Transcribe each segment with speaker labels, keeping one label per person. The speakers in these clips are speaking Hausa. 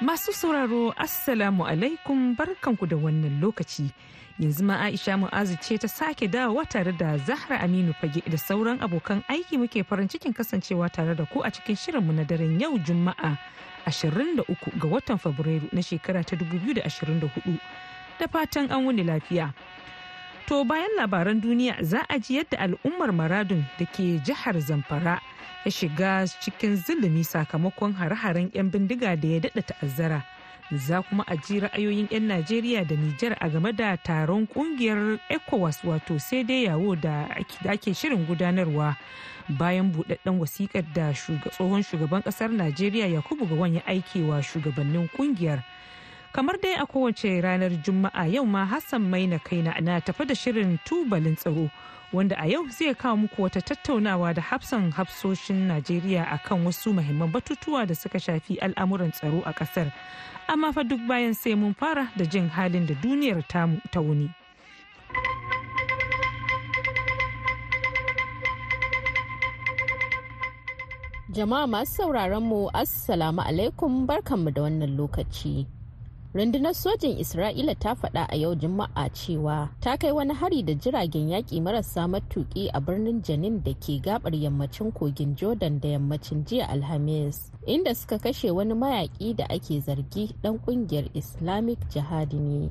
Speaker 1: Masu sauraro Assalamu alaikum barkanku da wannan lokaci. Yanzu ma Aisha Mu'azu ce ta sake dawowa tare da Zahra Aminu Fage da sauran abokan aiki muke farin cikin kasancewa tare da ku a cikin shirinmu na daren yau Juma'a 23 ga watan Fabrairu na shekara ta 2024. Da fatan an wuni lafiya. To bayan labaran duniya za a ji yadda al'ummar Maradun da ke jihar Zamfara ya shiga cikin zulumi sakamakon hare-haren 'yan bindiga da ya daɗa ta'azzara. Za kuma a ji ra'ayoyin 'yan Najeriya da Nijar a game da taron ƙungiyar ECOWAS wato sai dai yawo da ake shirin gudanarwa bayan buɗaɗɗen wasikar da tsohon shugaban ƙasar Najeriya Yakubu Gawan ya aikewa shugabannin ƙungiyar. Kamar dai a kowace ranar juma'a yau ma hassan maina kaina na tafi da shirin tubalin tsaro wanda a yau zai kawo muku wata tattaunawa da hafsan hafsoshin najeriya akan wasu mahimman batutuwa da suka shafi al'amuran tsaro a ƙasar amma fa duk bayan sai mun fara da jin halin da duniyar tamu ta wuni.
Speaker 2: Jama'a masu sauraron mu assalamu alaikum barkanmu da wannan lokaci. Rundunar sojin isra'ila ta faɗa a yau juma'a cewa ta kai wani hari da jiragen yaƙi marasa matuƙi a birnin janin da ke gabar yammacin kogin jordan da yammacin jiya alhamis inda suka kashe wani mayaƙi da ake zargi ɗan ƙungiyar islamic jihadi ne.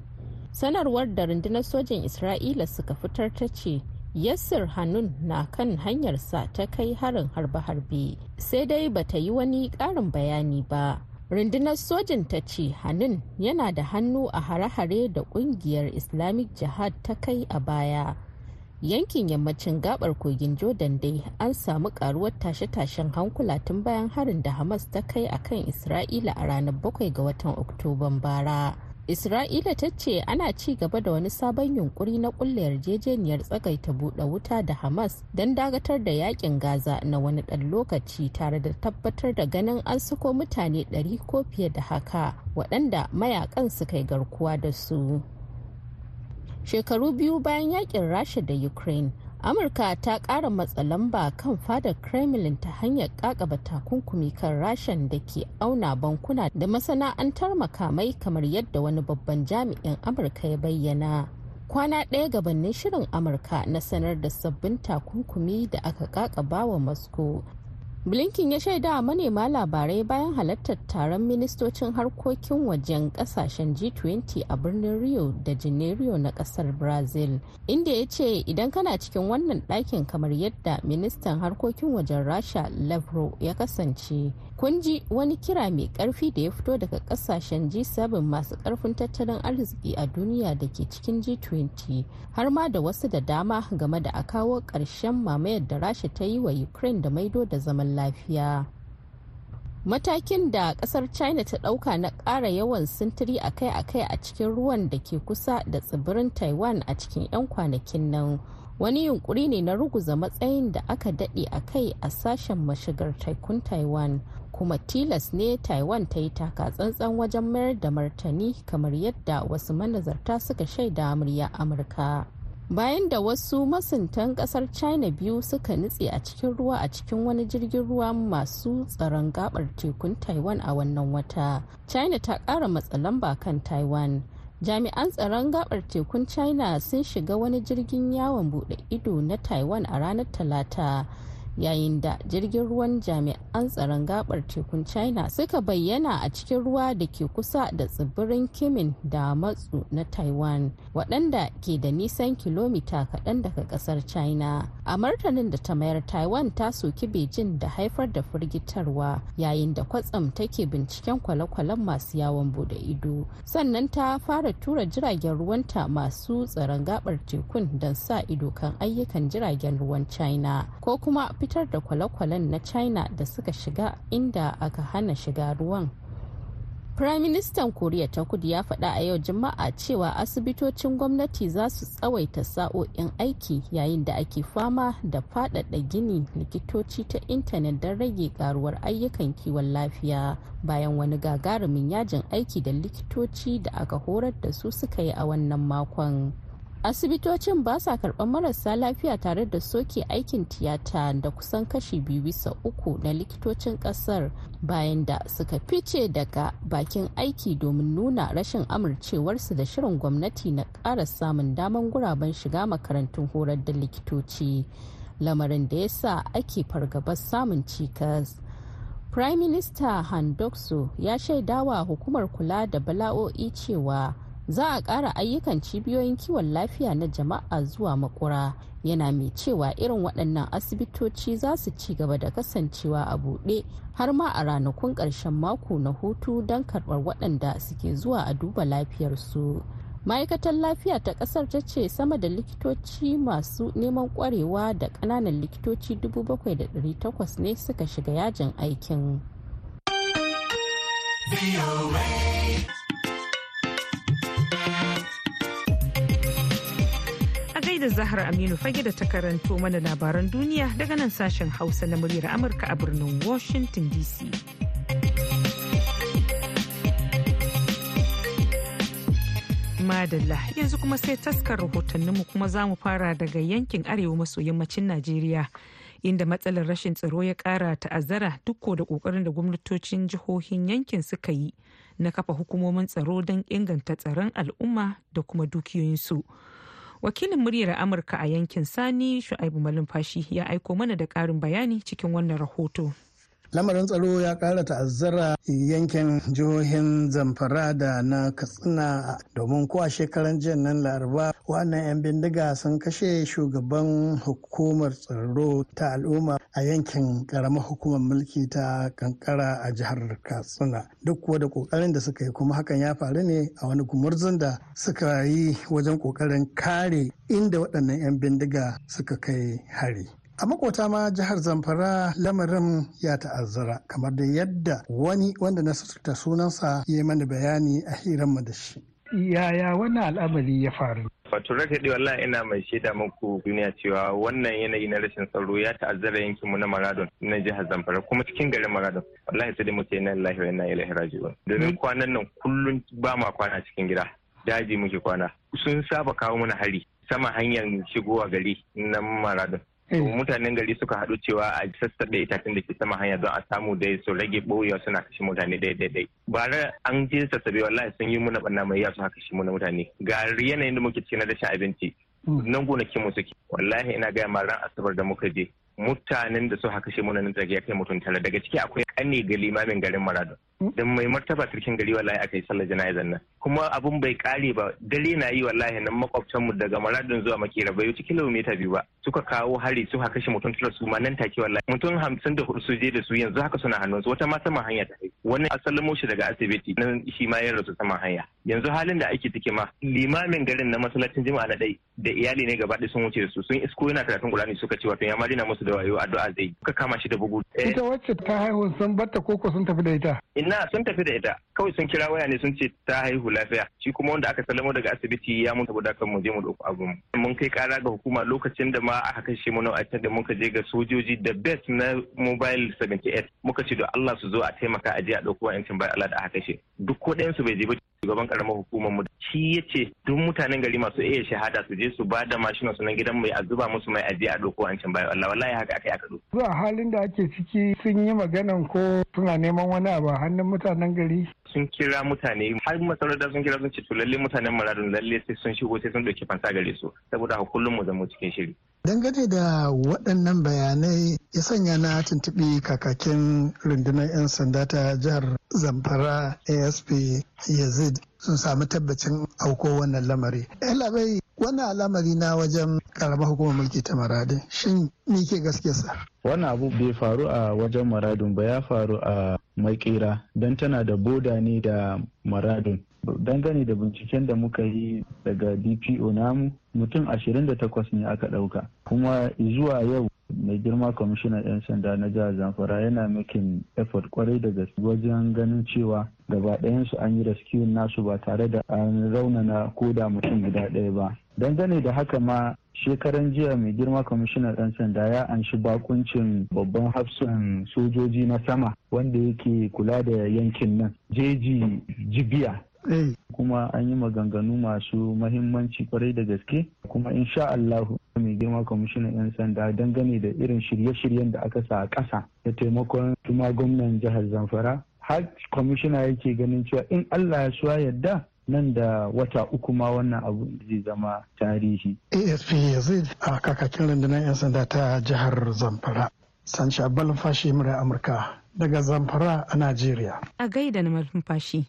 Speaker 2: Sanarwar da rundunar sojin isra'ila suka fitar ta ce yassir hannun na kan hanyarsa ta kai harin harbe-harbe sai dai bata yi wani ƙarin bayani ba. Rundunar sojin ta ce hannun yana da hannu a hare-hare da ƙungiyar islamic jihad ta kai a baya. Yankin yammacin gabar kogin jordan dai an samu karuwar tashe-tashen hankula tun bayan harin da hamas ta kai akan isra'ila a ranar 7 ga watan oktoban bara. Isra'ila ta ce ana ci gaba da wani sabon yunkuri na kulle yarjejeniyar tsagaita buɗe wuta da hamas don dagatar da yaƙin gaza na wani ɗan lokaci tare da tabbatar da ganin an suko mutane 100 ko fiye da haka waɗanda mayaƙan suka yi garkuwa da su. Shekaru biyu bayan yaƙin rasha da ukraine amurka ta ƙara matsa lamba kan fadar kremlin ta hanyar kakaba takunkumi kan rashan da ke auna bankuna da masana'antar makamai kamar yadda wani babban jami'in amurka ya bayyana. Kwana ɗaya gabanin shirin amurka na sanar da sabbin takunkumi da aka kakaba wa moscow blinken ya shaida a manema labarai bayan halartar taron ministocin harkokin wajen ƙasashen g20 a birnin rio da janeiro na ƙasar brazil inda ya ce idan kana cikin wannan ɗakin kamar yadda ministan harkokin wajen rasha lavrov ya kasance kun ji wani kira mai ƙarfi da ya fito daga ƙasashen g7 masu ƙarfin tattalin arziki a duniya da ke cikin g20 har ma da wasu da dama game da a kawo ƙarshen mamayar da rasha ta yi wa ukraine da maido da zaman lafiya. Matakin da ƙasar china ta ɗauka na ƙara yawan sintiri akai-akai a cikin ruwan da ke kusa da tsibirin taiwan a cikin 'yan kwanakin nan wani yunkuri ne na ruguza matsayin da aka daɗe a kai a sashen mashigar taikun taiwan kuma tilas ne taiwan ta yi taka tsantsan wajen mayar da martani kamar yadda wasu manazarta suka shaida murya amurka. Bayan da wasu masuntan ƙasar china biyu suka nutse a cikin ruwa a cikin wani jirgin ruwa masu tsaron gabar tekun taiwan a wannan wata china ta kara matsa lamba kan taiwan. Jami'an tsaron gabar tekun china sun shiga wani jirgin yawon buɗe ido na taiwan a ranar talata. Yayin da jirgin ruwan jami'an tsaron gabar tekun china suka bayyana a cikin ruwa da ke kusa da tsibirin kimin da matsu na taiwan waɗanda ke da nisan kilomita kaɗan daga ƙasar china. A martanin da ta mayar taiwan ta soki beijing da haifar da firgitarwa yayin da kwatsam take binciken kwale-kwalen masu yawon buɗe ido. Sannan ta fara tura jiragen ruwanta masu tsaron gabar tekun don sa ido kan ayyukan jiragen ruwan china ko kuma fitar da kwale-kwalen na china da suka shiga inda aka hana shiga ruwan Firaministan Koriya ta kudu ya faɗa a yau Juma'a cewa asibitocin gwamnati za su tsawaita sa'o'in aiki yayin da ake fama da faɗaɗa gini likitoci ta intanet don rage karuwar ayyukan kiwon lafiya bayan wani gagarumin yajin aiki da likitoci da aka horar da su suka yi a wannan makon. Asibitocin ba sa karɓar marasa lafiya tare da soke aikin tiyata da kusan kashi biyu bisa uku na likitocin ƙasar bayan da suka fice daga bakin aiki domin nuna rashin amurcewarsu da shirin gwamnati na ƙara samun daman guraben shiga makarantun horar da likitoci lamarin da ya sa ake fargabar samun cikas. Prime minister handokso ya shaidawa hukumar kula da bala'o'i cewa za a ƙara ayyukan cibiyoyin kiwon lafiya na jama'a zuwa makura yana mai cewa irin waɗannan asibitoci za su ci gaba da kasancewa a buɗe har ma a ranakun ƙarshen mako na hutu don karɓar waɗanda suke zuwa a duba lafiyarsu ma'aikatar lafiya ta ƙasar ta ce sama da likitoci masu neman ƙwarewa da ƙananan likitoci 7,800 ne suka shiga yajin aikin.
Speaker 1: Da Zahra Aminu fage da ta karanto mana labaran duniya daga nan sashen Hausa na muryar Amurka a birnin Washington DC. Madalla yanzu kuma sai taskar rahotanninmu kuma za mu fara daga yankin arewa maso yammacin Najeriya. inda matsalar rashin tsaro ya kara ta'azzara duk da ƙoƙarin da gwamnatocin jihohin yankin suka yi na kafa hukumomin tsaro don inganta tsaron al'umma da kuma dukiyoyinsu. wakilin muryar amurka a yankin sani shu'aibu malumfashi ya aiko mana da karin bayani cikin wannan rahoto
Speaker 3: lamarin tsaro ya kara ta'azzara yankin jihohin zamfara da na katsina. Domin kuwa shekaran jiya nan laraba wannan 'yan bindiga sun kashe shugaban hukumar tsaro ta al'umma a yankin karamar hukumar mulki ta kankara a jihar katsina. Duk kuwa da ƙoƙarin da suka yi kuma hakan ya faru ne a wani gumurzun da suka yi wajen ƙoƙarin kare inda waɗannan 'yan bindiga suka kai hari. A makota ma jihar zamfara lamarin ya ta'azzara kamar da yadda wani wanda na suturta sunansa ya mana bayani a hiranmu da shi yaya wannan al'amari ya faru
Speaker 4: Wato raka dai wallahi ina mai shaida muku duniya cewa wannan yanayi na rashin tsaro ya ta'azzara yankinmu na Maradon na jihar Zamfara kuma cikin garin Maradon. Wallahi sai dai mu ce na lillahi wa inna ilaihi raji'un. Domin kwanan nan kullum ba ma kwana cikin gida. Daji muke kwana. Sun saba kawo mana hari sama hanyar shigowa gari na Maradon. Mutanen gari suka haɗu cewa a sassaɓe itacen da ke sama hanya don a samu dai su rage ɓoyewa suna kashe mutane daidai bara an je sassabe wallahi sun yi muna ɓanna mai yawa su haka shi muna mutane. Ga yanayin da muke cikin na rashin abinci. Nan gonakin mu suke. Wallahi ina gaya ma ran asabar da muka je mutanen da su haka shi muna nan ya kai mutum tara. Daga ciki akwai kanne ga limamin garin maradon da mai martaba sarkin gari wallahi aka yi sallar jana'izar nan. Kuma abun bai kare ba dare na yi wallahi nan makwabtan mu daga maradon zuwa makera bai wuce kilomita biyu ba. Suka kawo hari suka kashe mutum tara su ma nan take wallahi. Mutum hamsin da huɗu su je da su yanzu haka suna hannun su wata ma saman hanya ta kai. Wani asalin shi daga asibiti nan shi ma ya rasu saman hanya. Yanzu halin da ake ciki ma limamin garin na masallacin jima'a na dai da iyali ne gaba sun wuce da su. Sun isko yana karatun Qur'ani suka ce wato ya ma dina musu da wayo addu'a zai suka kama shi da bugu.
Speaker 3: Ita wacce ta haihu sun batta koko sun tafi da ita?
Speaker 4: Ina sun tafi da ita. Kawai sun kira waya ne sun ce ta haihu lafiya. Shi kuma wanda aka salamo daga asibiti ya mutu saboda kan mu je mu ɗauko abun. Mun kai kara ga hukuma lokacin da ma aka kashe mu a da muka je ga sojoji da best na mobile 78 muka ce da Allah su zo a taimaka a je a ɗauko wa'ancin bai Allah da aka kashe. Duk ko su bai je ba. Shugaban karamar hukumar mu shi ya ce duk mutanen gari masu iya shahada su je su ba da mashinan su na gidan mai a zuba musu mai ajiye a doko wa'ancin bai Allah. Wallahi haka aka yi aka doko
Speaker 3: zuwa halin da ake ciki sun yi maganan ko suna neman wani abu a hannun mutanen gari?
Speaker 4: Sun kira mutane har masarauta sun kira sun ce to lalle mutanen maradun lalle sai sun shigo sai sun ɗauki fansa gare su. Saboda haka kullum mu zama cikin shiri.
Speaker 3: Dangane da waɗannan bayanai ya sanya na tuntuɓi kakakin rundunar 'yan sanda ta jihar zamfara asp yazid sun samu tabbacin auko wannan lamari. Labai wannan al'amari na wajen karamar hukumar mulki ta maradin shin ni ke gaskiyarsa
Speaker 5: wannan abu bai faru a wajen maradun ba ya faru a makera don tana da boda ne da maradun. Dangane da binciken da muka yi daga dpo namu mutum 28 ne aka ɗauka. Kuma zuwa yau mai girma kwamishinan 'yan sanda na jihar zamfara yana making effort ƙwarai da gaske wajen ganin cewa gaba ɗayansu an yi rescue nasu ba tare da an raunana ko da mutum guda ɗaya ba. Dangane da haka ma shekaran jiya mai girma kwamishinan ɗan sanda ya anshi bakuncin babban hafsan sojoji na sama wanda yake kula da yankin nan jeji jibiya. Kuma an yi maganganu masu mahimmanci ƙwarai da gaske. Kuma insha Allahu mai girma kwamishinan 'yan sanda dangane da irin shirye-shiryen da aka sa a ƙasa da taimakon kuma gwamnan jihar zamfara har kwamishina yake ganin cewa in Allah ya suwa yadda nan da wata uku ma wannan abu zai zama tarihi.
Speaker 3: asp yazid a kakakin rundunar 'yan sanda ta jihar zamfara. Sanci abbalin fashi amurka daga zamfara a najeriya.
Speaker 1: A gaida na malumfashi.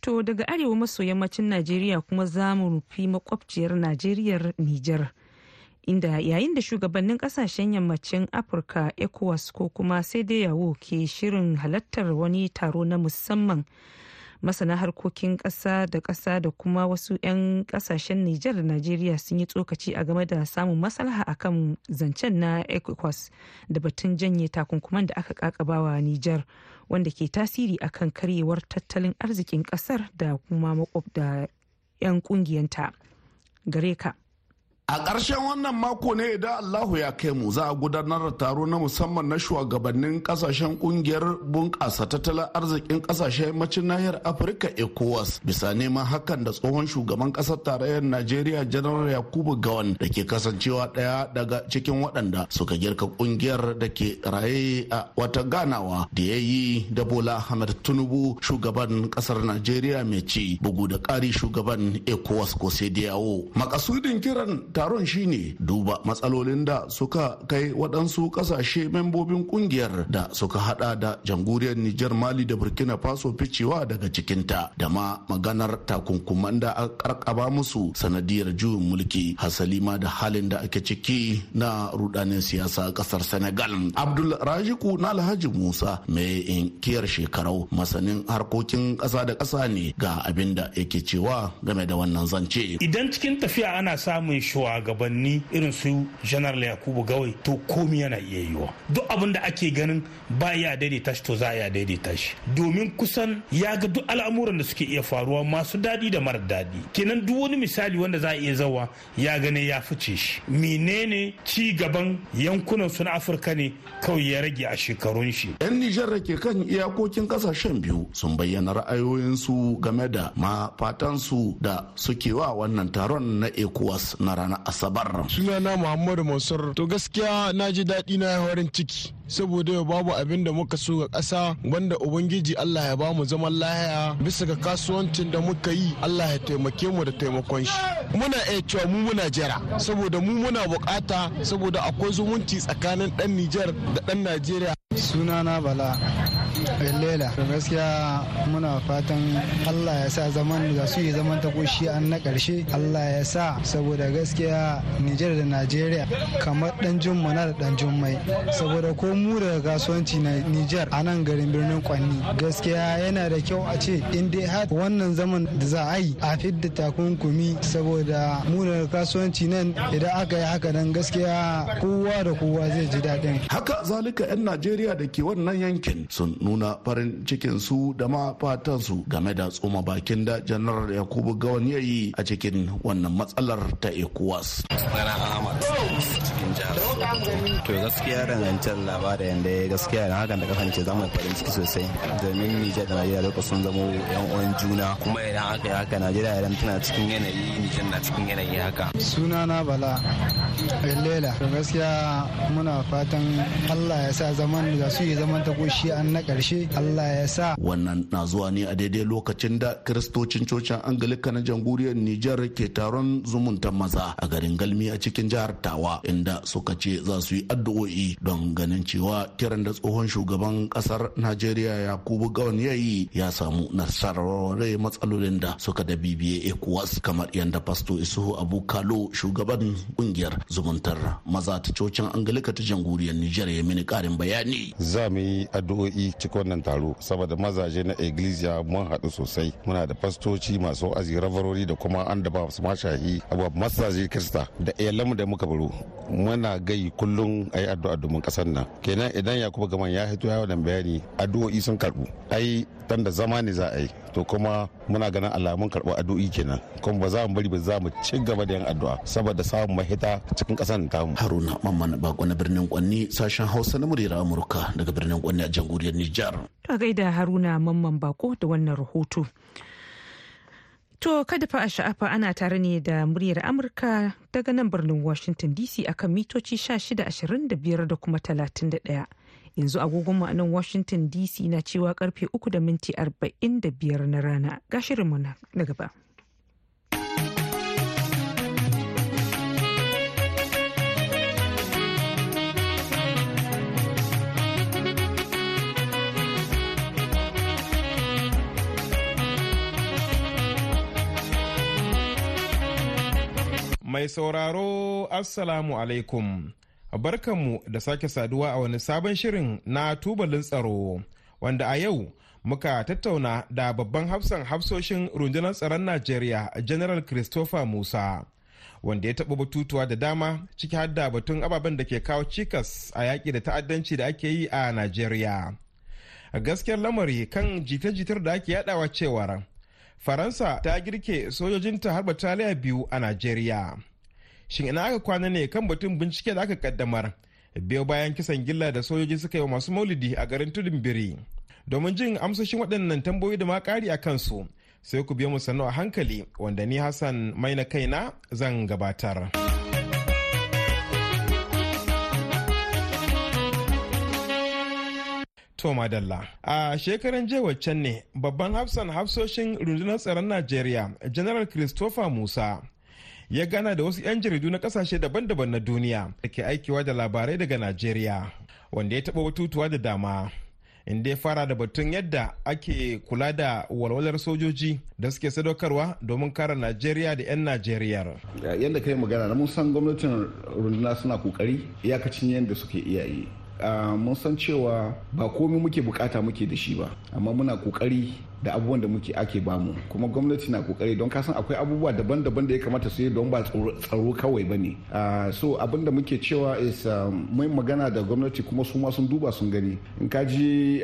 Speaker 1: To daga arewa maso yammacin najeriya kuma za mu rufi makwabciyar najeriya nijar inda yayin da shugabannin ƙasashen yammacin afirka ecowas ko kuma sai dai yawo ke shirin halartar wani taro na musamman. Masana harkokin ƙasa da ƙasa da kuma wasu 'yan ƙasashen Nijar da Najeriya sun yi tsokaci a game da samun maslaha akan zancen na ECOWAS da batun janye takunkuman da aka kakabawa Nijar. Wanda ke tasiri akan karyewar tattalin arzikin ƙasar da kuma makwabda 'yan ƙungiyanta. Gare ka.
Speaker 6: A ƙarshen wannan mako ne idan Allahu ya kai mu za a gudanar da taro na musamman na shugabannin ƙasashen ƙungiyar bunƙasa tattalin arzikin ƙasashen yammacin nahiyar Afirka ECOWAS. Bisa neman hakan da tsohon shugaban ƙasar tarayyar Najeriya Janar Yakubu Gawan da ke kasancewa ɗaya daga cikin waɗanda suka girka ƙungiyar da ke raye a wata ganawa da ya yi da Bola Ahmed Tinubu shugaban ƙasar Najeriya mai ci bugu da ƙari shugaban ECOWAS ko sai Makasudin kiran taron shine duba matsalolin da suka kai waɗansu ƙasashe membobin ƙungiyar da suka hada da jamhuriyar Nijar Mali da Burkina Faso ficewa daga cikinta da ma maganar takunkuman da aka karkaba musu sanadiyar juyin mulki hasali ma da halin da ake ciki na rudanin siyasa ƙasar Senegal. Abdul Rajiku na Alhaji Musa mai inkiyar shekarau masanin harkokin ƙasa da ƙasa ne ga abin da yake cewa game da wannan zance.
Speaker 7: Idan cikin tafiya ana samun shugabanni irin su general yakubu gawai to komi yana iya yiwa duk abin da ake ganin ba ya daidaita shi to za a daidaita shi. Domin kusan ya ga duk al'amuran da suke iya faruwa masu daɗi da mara daɗi. Kenan duk wani misali wanda za a iya zawa ya gane ya fice shi. Menene ci gaban yankunan su na afirka ne kawai ya rage a shekarun shi?
Speaker 6: Yan nijar da ke kan iyakokin ƙasashen biyu sun bayyana ra'ayoyinsu game da ma fatansu da suke wa wannan taron na ecowas na ranar asabar.
Speaker 8: Sunana muhammadu mansur. To gaskiya na ji daɗi na farin ciki saboda yau babu abin da muka so ga ƙasa wanda ubangiji allah ya ba mu zaman lahiya. Bisa ga kasuwancin da muka yi allah ya taimake mu da taimakon shi. Muna iya cewa mu muna jira saboda mu muna buƙata saboda akwai zumunci tsakanin ɗan nijar da ɗan najeriya.
Speaker 9: Sunana bala. Lela gaskiya muna fatan allah ya sa zaman da su yi zaman ta koshi an na ƙarshe allah ya sa saboda gaskiya nijar da najeriya kamar dan jumma na da dan jummai. Saboda ko mu daga kasuwanci na nijar a nan garin birnin kwanni gaskiya yana da kyau a ce in dai har wannan zaman da za a yi a fidda takunkumi saboda mu daga kasuwanci nan idan aka yi haka nan gaskiya kowa da kowa zai ji daɗin.
Speaker 6: Haka zalika 'yan najeriya da ke wannan yankin sun nuna farin cikin su da ma fatan su game da tsoma bakin da janar yakubu gawan ya yi a cikin wannan matsalar ta ecowas.
Speaker 10: To gaskiya dangantar labarin da ya gaskiya da hakan da kasance za mu farin ciki sosai. Domin nijar da najeriya duka sun zamo yan uwan juna. Kuma idan aka yi haka najeriya idan tana cikin yanayi nijar na cikin yanayi haka.
Speaker 9: Sunana bala lela. To gaskiya muna fatan allah ya sa zaman da su yi zaman ta koshi an na ƙarshe allah ya sa.
Speaker 6: Wannan na zuwa ne a daidai lokacin da kiristocin cocin angalika na jamhuriyar nijar ke taron zumuntan maza a garin galmi a cikin jihar tawa inda suka ce za su yi addu'o'i don ganin cewa kiran da tsohon shugaban ƙasar najeriya yakubu gawan ya yi ya samu nasarar matsalolin da suka da bibiye ecowas kamar yadda pasto isuhu abu kalo shugaban ƙungiyar zumuntar maza ta cocin angalika ta jamhuriyar nijar ya mini karin bayani.
Speaker 11: Za mu yi addu'o'i cikin wannan taro saboda mazaje na iglesia mun haɗu sosai. Muna da fastoci masu azi ravarori da kuma an da ba su mashahi abubuwa masaje kirista da iyalanmu da muka baro muna gai kullum a yi addu'a domin ƙasar nan. Kenan idan yakubu gaman ya hito ya wannan bayani addu'o'i sun karɓu. Ai dan da zama ne za a yi. To kuma muna ganin alamun karɓar addu'o'i kenan. Kuma ba za mu bari ba za mu ci gaba da yin addu'a saboda samun mahita cikin ƙasar tamu.
Speaker 6: Haruna mamman bako na birnin kwanni sashen hausa na muryar amurka daga birnin kwanni a jamhuriyar nijar.
Speaker 1: A gaida haruna mamman bako da wannan rahoto. To kada fa a sha'afa ana tare ne da muryar Amurka daga nan birnin Washington DC akan mitoci 1625 da kuma 31. Yanzu agogon a nan Washington DC na cewa ƙarfe 3 da minti 45 na rana. Ga shirinmu na gaba.
Speaker 12: Mai sauraro Assalamu alaikum. Barkanmu da sake saduwa a wani sabon shirin na tubalin tsaro wanda a yau muka tattauna da babban hafsan hafsoshin rundunar tsaron Najeriya General Christopher Musa. Wanda ya taɓa batutuwa da dama ciki har da batun ababen da ke kawo cikas a yaƙi da ta'addanci da ake yi a Najeriya. Gaskiyar lamari kan jita-jitar da ake yadawa cewar faransa ta girke sojojinta har bataliya biyu a najeriya. Shin ina aka kwana ne kan batun bincike da aka kaddamar? Biyo bayan kisan gilla da sojoji suka yi wa masu maulidi a garin tudun biri. Domin jin amsoshin waɗannan tambayoyi da ma ƙari a kansu sai ku biyo mu sannu a hankali wanda ni hassan mai na kaina zan gabatar. To Madalla. A shekaran jiya waccan ne babban hafsan hafsoshin rundunar tsaron Najeriya, General Christopher Musa, ya gana da wasu 'yan jaridu na ƙasashe daban-daban na duniya da ke aikiwa da labarai daga Najeriya, wanda ya taɓa batutuwa da dama. inda ya fara da batun yadda ake kula da walwalar sojoji da suke sadaukarwa domin kare najeriya da 'yan najeriyar
Speaker 13: yadda kai magana na mun san gwamnatin runduna suna ƙoƙari iyakacin yadda suke iya yi Uh, mun san cewa ba komai muke buƙata muke da shi ba amma muna ƙoƙari da abubuwan da muke ake ba mu. Kuma gwamnati na ƙoƙari don kasan akwai abubuwa daban-daban da ya kamata su yi don ba tsaro kawai ba ne. Uh, so abin da muke cewa is um, mai magana da gwamnati kuma su ma sun duba sun gani. In ka ji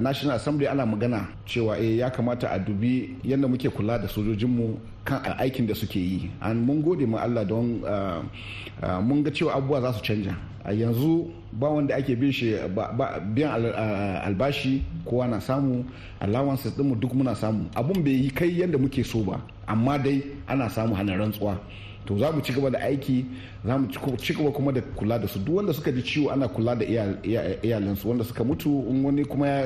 Speaker 13: national assembly ana magana cewa eh ya kamata a dubi yadda muke kula da sojojinmu kan aikin da suke yi. An mun gode ma Allah don mun ga cewa abubuwa za su canja. A yanzu ba wanda ake bin shi biyan albashi kowa na samu allowances dinmu duk muna samu. Abun bai yi kai yadda muke so ba amma dai ana samu hana rantsuwa. To za mu ci gaba da aiki za mu ci gaba kuma da kula da su. Duk wanda suka ji ciwo ana kula da iyalinsu wanda suka mutu in wani kuma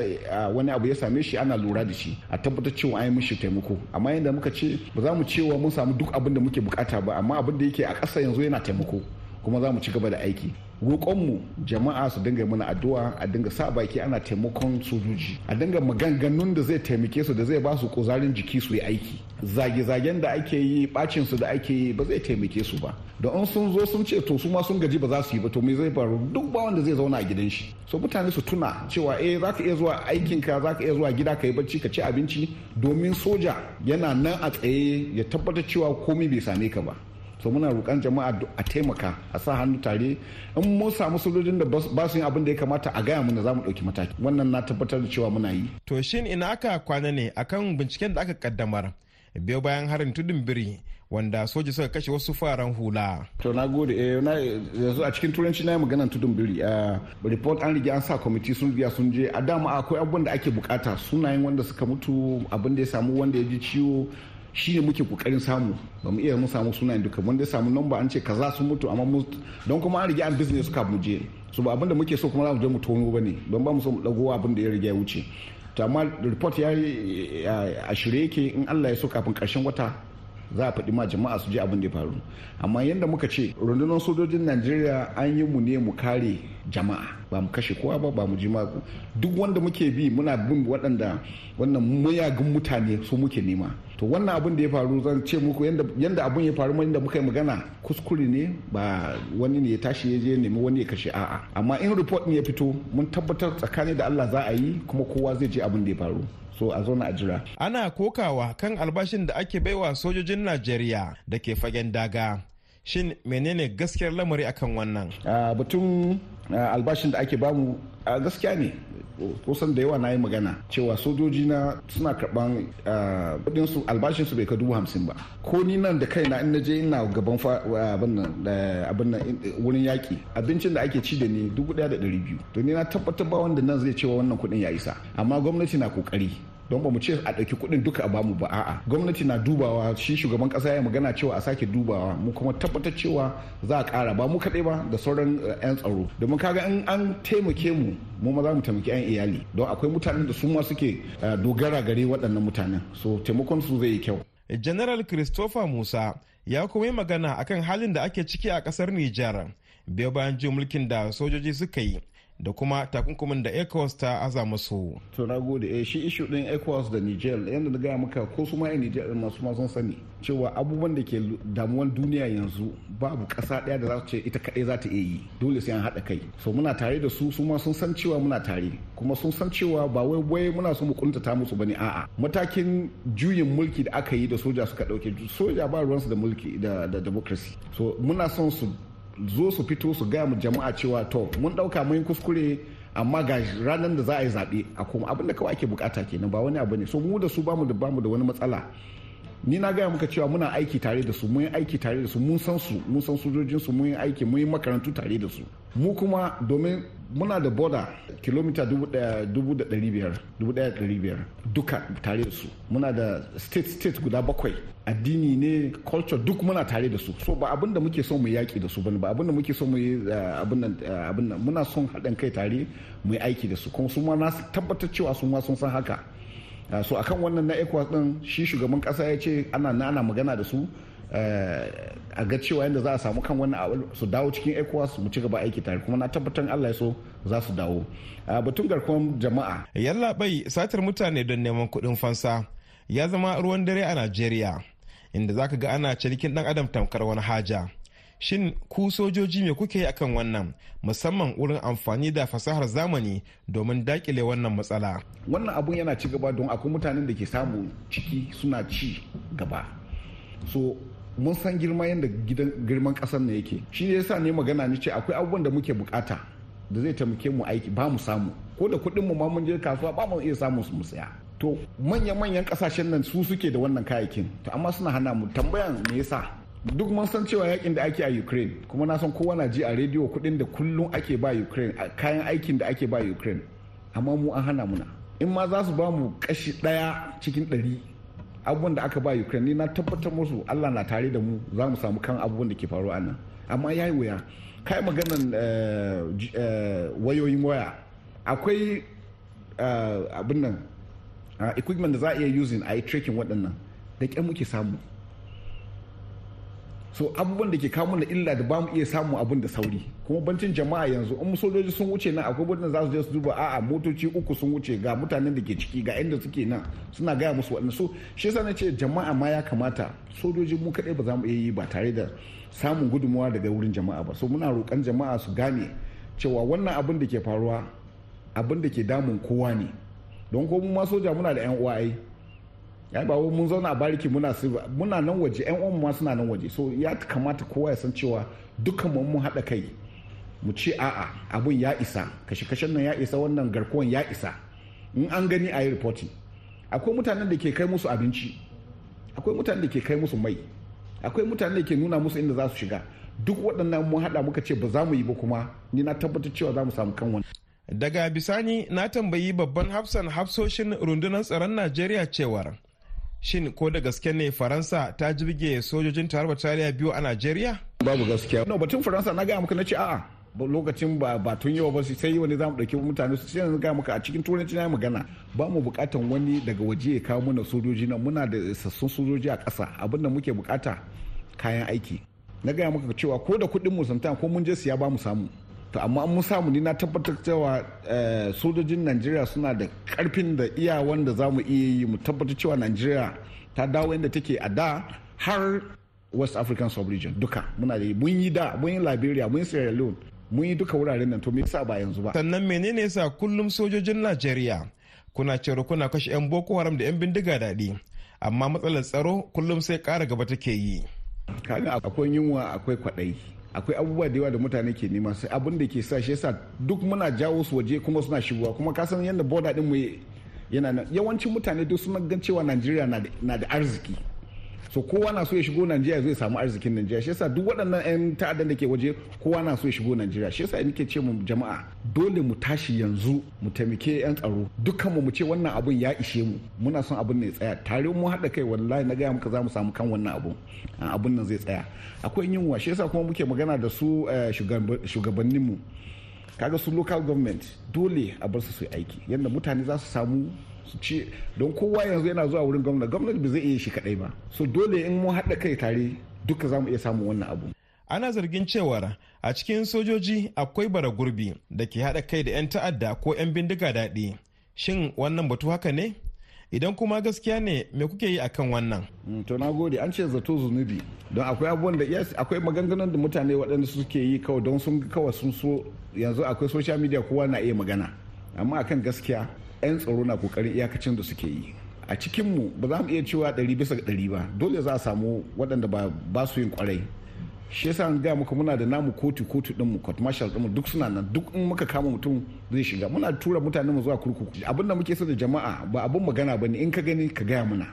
Speaker 13: wani abu ya same shi ana lura da shi a tabbatar cewa an yi mishi taimako. Amma yadda muka ce ba za mu cewa mun samu duk abin da muke buƙata ba amma abin da yake a ƙasa yanzu yana taimako kuma za mu ci gaba da aiki. Roƙonmu jama'a su dinga mana addu'a a dinga sa baki ana taimakon sojoji. A dinga maganganun da zai taimake su da zai ba su kuzarin jiki su yi aiki. Zage-zagen da ake yi bacin su da ake yi ba zai taimake su ba. Da in sun zo sun ce to su ma sun gaji ba za su yi ba to me zai faru? Duk ba wanda zai zauna a gidan shi. So mutane su tuna cewa eh za ka iya zuwa aikinka za ka iya zuwa gida ka yi bacci ka ci abinci. Domin soja yana nan a tsaye ya tabbatar cewa komai bai same ka ba. So muna roƙon jama'a a taimaka a sa hannu tare. In mun samu sojojin da ba su yin abin da ya kamata a gaya mana za mu ɗauki mataki. Wannan na tabbatar da cewa muna yi.
Speaker 12: to shin ina aka kwana ne akan binciken da aka kaddamar biyo bayan harin tudun biri wanda soja suka kashe wasu faran hula.
Speaker 13: to na gode. Eh na yanzu a cikin turanci na yi maganar tudun biri. A report an riga an sa kwamiti sun riga sun je. A dama akwai abubuwan da ake buƙata. Sunayen wanda suka mutu abin da ya samu wanda ya ji ciwo shi ne muke ƙoƙarin samu. Ba mu iya mun samu sunayen duka. Wanda ya samu namba an ce kaza sun mutu amma mu don kuma an riga an business ka mu je. So ba abin da muke so kuma za mu je mu tono ba ne. Don ba mu so mu dago abin da ya riga ya wuce. To amma report ya a shirye yake in Allah ya so kafin ƙarshen wata za a faɗi ma jama'a su je abin da ya faru. Amma yadda muka ce rundunar sojojin najeriya an yi mu ne mu kare jama'a ba mu kashe kowa ba ba mu ji maku duk wanda muke bi muna bin waɗanda wannan mayagun mutane su muke nema to wannan abin da ya faru zan ce muku yadda abin ya faru yadda muka yi magana kuskure ne ba wani ne ya tashi ya je nemi wani ya kashe a'a amma in report ne ya fito mun tabbatar tsakani da Allah za a yi kuma kowa zai je abin da ya faru so a zo na a jira.
Speaker 12: Ana kokawa kan albashin da ake baiwa sojojin Najeriya da ke fagen daga. Shin menene gaskiyar lamari akan wannan?
Speaker 13: Batun albashin da ake ba mu gaskiya ne. Kusan da yawa na yi magana cewa sojoji na suna karɓan kuɗin su albashin su bai ka dubu hamsin ba. Ko ni nan da kaina in naje ina gaban abin nan wurin yaki abincin da ake ci da ni dubu ɗaya da dari biyu. To ni na tabbatar ba wanda nan zai cewa wannan kuɗin ya isa. Amma gwamnati na ƙoƙari don ba mu ce a ɗauki kuɗin duka a ba mu ba a'a. Gwamnati na dubawa shi shugaban ƙasa ya magana cewa a sake dubawa. Mu kuma tabbatar cewa za a ƙara ba mu kaɗai ba da sauran 'yan tsaro. Domin kaga in an taimake mu mu ma za mu taimaki 'yan iyali. Don akwai mutanen da su ma suke dogara gare waɗannan mutanen. So taimakon su zai yi kyau.
Speaker 12: General christopher musa ya kuma yi magana akan halin da ake ciki a ƙasar nijar. Biyo bayan jin mulkin da sojoji suka yi da kuma takunkumin da ecowas ta aza musu.
Speaker 13: to na gode. Eh shi ishu din ecowas da niger yadda na gaya maka ko su ma yan niger din masu sun sani cewa abubuwan da ke damuwan duniya yanzu babu kasa ɗaya da za ce ita kadai za ta iya yi. Dole sai an haɗa kai. So muna tare da su su ma sun san cewa muna tare. Kuma sun san cewa ba wai wai muna so mu kuntata musu ba ne a'a. Matakin juyin mulki da aka yi da soja suka ɗauke soja ba ruwansu da mulki da democracy. So muna son su zo su fito su gaya mu jama'a cewa to mun ɗauka mun kuskure amma ga ranar da za a yi zaɓe a kuma abin da kawai ake buƙata kenan ba wani abu ne. So mu da su ba mu da ba mu da wani matsala. Ni na gaya muka cewa muna aiki tare da su mun aiki tare da su mun san su mun san sojojin su mun aiki mun yi makarantu tare da su. Mu kuma domin muna da boda kilomita dubu da ɗari biyar dubu ɗaya ɗari biyar duka tare da su. Muna da state state guda bakwai. Addini ne culture duk muna tare da su. So ba abin da muke son mu yaƙi da su ba ne ba abin da muke son mu yi abin nan muna son haɗin kai tare mu yi aiki da su. Kuma su ma na tabbatar cewa su ma sun san haka. So akan wannan na ecowas din shi shugaban kasa ya ce ana nana magana da su a ga cewa yadda za a samu kan wannan su dawo cikin ecowas mu ci gaba aiki tare. Kuma na tabbatar allah ya so za su dawo. Batun garkuwar jama'a.
Speaker 12: Yalla bai satar mutane don neman kuɗin fansa. Ya zama ruwan dare a najeriya inda zaka ga ana cinikin dan adam tamkar wani haja. Shin ku sojoji me kuke yi akan wannan? Musamman wurin amfani da fasahar zamani domin daƙile wannan matsala.
Speaker 13: Wannan abun yana ci gaba don akwai mutanen da ke samu ciki suna ci gaba. So mun san girma yadda gidan girman ƙasar ne yake. Shi ne yasa ne magana ni ce akwai abubuwan da muke buƙata da zai taimake mu aiki ba mu samu. Ko da kuɗin mu ma mun je kasuwa ba mu iya samu mu saya. To manyan manyan ƙasashen nan su suke da wannan kayayyakin. To amma suna hana mu tambayan me yasa? Duk mun san cewa yaƙin da ake a ukraine kuma na san kowa na ji a rediyo kuɗin da kullum ake ba ukraine kayan aikin da ake ba ukraine. Amma mu an hana muna. In ma za su ba mu kashi ɗaya cikin ɗari abubuwan da aka ba ukraine ni na tabbatar musu allah na tare da mu za mu samu kan abubuwan da ke faruwa nan. Amma ya yi wuya. Kai maganan wayoyin waya. Akwai abin nan equipment da za a iya using a yi tracking waɗannan. Da ƙyan muke samu. So abubuwan da ke kawo da illa da ba mu iya samu abin da sauri. Kuma bancin jama'a yanzu in sojoji sun wuce nan akwai wadanda za su je su duba a'a motoci uku sun wuce ga mutanen da ke ciki ga inda suke nan. Suna gaya musu waɗanda so shi yasa na ce jama'a ma ya kamata sojoji mu kaɗai ba za mu iya yi ba tare da samun gudunmawa daga wurin jama'a ba. So muna roƙon jama'a su gane cewa wannan abin da ke faruwa abin da ke damun kowa ne. Don ko mu ma soja muna da yan uwa ai. Ya ba mun zauna a bariki muna muna nan waje yan uwan ma suna nan waje. So ya kamata kowa ya san cewa dukkan mu mun haɗa kai. Mu ce a'a abun ya isa. Kashe kashen nan ya isa wannan garkuwan ya isa. In an gani a yi reporting. Akwai mutanen da ke kai musu abinci. Akwai mutanen da ke kai musu mai. Akwai mutanen da ke nuna musu inda za su shiga. Duk waɗannan mun haɗa muka ce ba za mu yi ba kuma ni na tabbatar cewa za mu samu kan wani.
Speaker 12: Daga bisani na tambayi babban hafsan hafsoshin rundunar tsaron najeriya cewar shin ko da gaske ne faransa ta jirge sojojin tarabar tariya biyu a najeriya?
Speaker 13: Babu gaskiya. No batun faransa na gaya muka na ce a'a. Lokacin ba ba tun yau ba sai wani za mu ɗauki mutane su sai ga muka a cikin turanci na magana. Ba mu bukatan wani daga waje ya kawo mana sojoji nan. Muna da isassun sojoji a ƙasa. Abinda muke buƙata kayan aiki. Na gaya maka cewa ko da kuɗin mu ko mun je siya ba mu samu. To amma an mun samu ni na tabbatar cewa sojojin Najeriya suna da ƙarfin da iya wanda za mu iya yi mu tabbatar cewa Najeriya ta dawo inda take a da har West African Sub-region duka. Muna da mun yi da mun yi Liberia mun yi Sierra Leone mun yi duka wuraren nan. To me yasa ba yanzu ba?
Speaker 12: Sannan menene yasa kullum sojojin Najeriya kuna cewa kuna kashe 'yan Boko Haram da 'yan bindiga daɗi? Amma matsalar tsaro kullum sai ƙara gaba take yi.
Speaker 13: Kaga akwai yunwa akwai kwaɗayi. Akwai abubuwa da yawa da mutane ke nema sai abin da ke sa shi yasa duk muna jawo su waje kuma suna shigowa. Kuma ka san yadda boda din mu yana yawancin mutane duk suna gan cewa Najeriya na da arziki. So kowa na so ya shigo Najeriya zai samu arzikin Najeriya. Shi yasa duk waɗannan 'yan ta'addan da ke waje kowa na so ya shigo Najeriya. Shi yasa nake ce mu jama'a dole mu tashi yanzu mu taimake 'yan tsaro. Dukkanmu mu ce wannan abun ya ishe mu. Muna son abun ne ya tsaya. Tare mu haɗa kai wallahi na gaya muka za mu samu kan wannan abun. Abun nan zai tsaya. Akwai yunwa shi yasa kuma muke magana da su shugabanninmu. Kaga su local government dole a bar su su aiki. Yadda mutane za su samu ce don kowa yanzu yana zuwa wurin gwamnati gwamnati ba zai iya shi kadai ba. So dole in mun haɗa kai tare duka za mu iya samun wannan abu.
Speaker 12: Ana zargin cewar a cikin sojoji akwai bara gurbi da ke haɗa kai da 'yan ta'adda ko 'yan bindiga daɗi. Shin wannan batu haka ne? Idan kuma gaskiya ne me kuke yi akan wannan?
Speaker 13: To na gode. An ce zato zunubi. Don akwai abubuwan da yes akwai maganganun da mutane waɗanda suke yi kawai don sun kawai sun so yanzu akwai social media kowa na iya magana. Amma akan gaskiya 'yan tsaro na ƙoƙarin iyakacin da suke yi. A cikinmu ba za mu iya cewa ɗari bisa ɗari ba. Dole za a samu waɗanda ba su yin ƙwarai shi yasa an gaya muka muna da namu kotu kotu ɗinmu court martial ɗinmu duk suna nan. Duk in muka kama mutum zai shiga. Muna tura mutane mu zuwa kurkuku. Abin da muke so da jama'a ba abin magana ba ne in ka gani ka gaya muna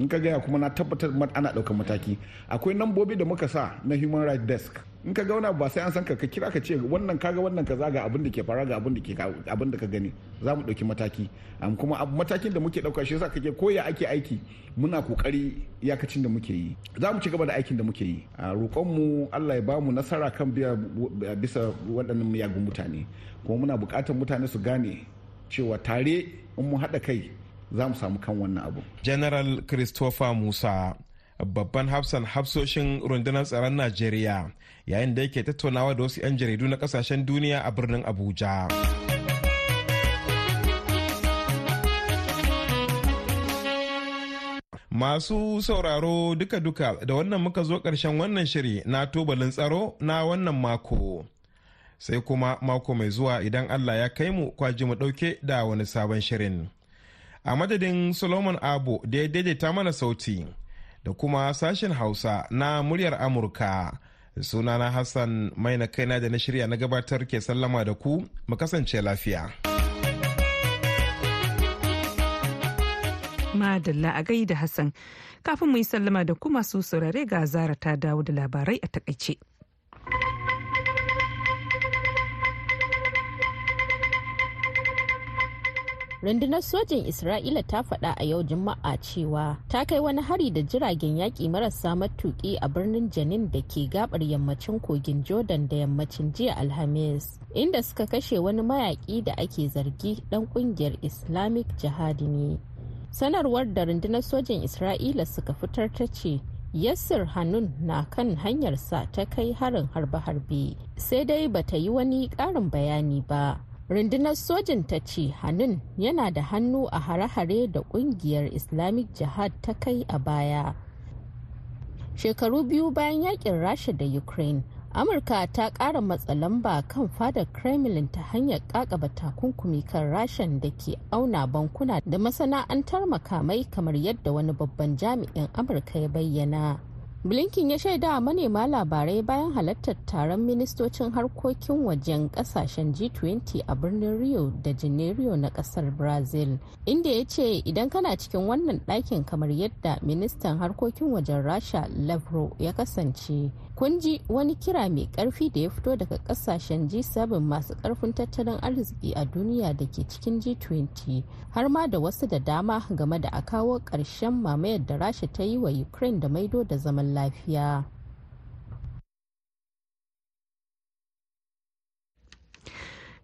Speaker 13: in ka gaya kuma na tabbatar ana ɗaukar mataki. Akwai nambobi da muka sa na human rights desk. In ka ga wani ba sai an san ka ka kira ka ce wannan kaga wannan kaza ga abin da ke fara ga abin da ke abin da ka gani. Za mu ɗauki mataki. Kuma matakin da muke ɗauka shi yasa kake koya ake aiki muna ƙoƙari iyakacin da muke yi. Za mu ci gaba da aikin da muke yi. A roƙonmu Allah ya ba mu nasara kan biya bisa waɗannan miyagun mutane. Kuma muna buƙatar mutane su gane cewa tare in mu haɗa kai za mu samu kan wannan abu.
Speaker 12: General Christopher Musa babban hafsan hafsoshin rundunar tsaron Najeriya yayin da yake tattaunawa da wasu 'yan jaridu na ƙasashen duniya a birnin Abuja. Masu sauraro duka-duka da wannan muka zo ƙarshen wannan shiri na tubalin tsaro na wannan mako. Sai kuma mako mai zuwa idan Allah ya kai mu kwaji mu ɗauke da wani sabon shirin. A madadin solomon abu da ya daidaita mana sauti da kuma sashen hausa na muryar amurka sunana hassan mai na kaina da na shirya na gabatar ke sallama da ku mu kasance lafiya
Speaker 1: madalla a gaida hassan kafin mu yi sallama da ku masu saurare ga zara ta dawo da labarai a taƙaice.
Speaker 2: Rundunar sojin isra'ila ta faɗa a yau juma'a cewa ta kai wani hari da jiragen yaƙi marasa matuƙi a birnin janin da ke gabar yammacin kogin jordan da yammacin jiya alhamis inda suka kashe wani mayaƙi da ake zargi ɗan ƙungiyar islamic jihadi ne. Sanarwar da rundunar sojin isra'ila suka fitar ta ce yassir hannun na kan hanyarsa ta kai harin harbe-harbe sai dai bata yi wani ƙarin bayani ba. Rundunar sojin ta ce hannun yana da hannu a hare-hare da ƙungiyar islamic jihad ta kai a baya. Shekaru biyu bayan yaƙin rasha da ukraine amurka ta kara matsa lamba kan fadar kremlin ta hanyar kakaba takunkumi kan rashan da ke auna bankuna da masana'antar makamai kamar yadda wani babban jami'in amurka ya bayyana. Blinken ya shaida manema labarai bayan halartar taron ministocin harkokin wajen ƙasashen g20 a birnin rio da janeiro na ƙasar brazil inda ya ce idan kana cikin wannan ɗakin kamar yadda ministan harkokin wajen rasha lavrov ya kasance kun ji wani kira mai ƙarfi da ya fito daga ƙasashen g7 masu ƙarfin tattalin arziki a duniya da ke cikin g20 har ma da wasu da dama game da a kawo ƙarshen mamayar da rasha ta yi wa ukraine da maido da zaman lafiya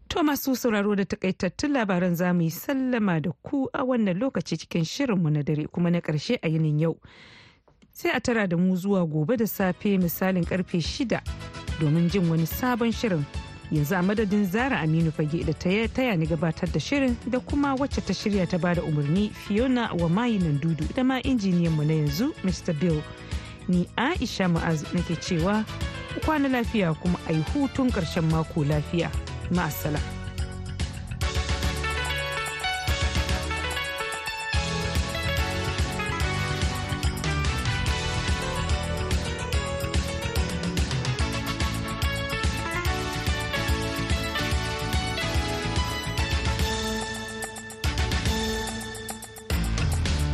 Speaker 1: To masu sauraro da takaitattun labaran za mu yi sallama da ku a wannan lokaci cikin shirinmu na dare kuma na ƙarshe a yinin yau. Sai a tara da mu zuwa gobe da safe misalin ƙarfe shida domin jin wani sabon shirin. Yanzu a madadin Zara Aminu Fage da ta taya ni gabatar da shirin da kuma wacce ta shirya ta ba da umarni Fiona wa mayi nan dudu da ma injiniyanmu na yanzu Mr. Bill. Ni Aisha Ma'azu nake cewa kwana lafiya kuma a yi hutun ƙarshen mako lafiya. ma'asala.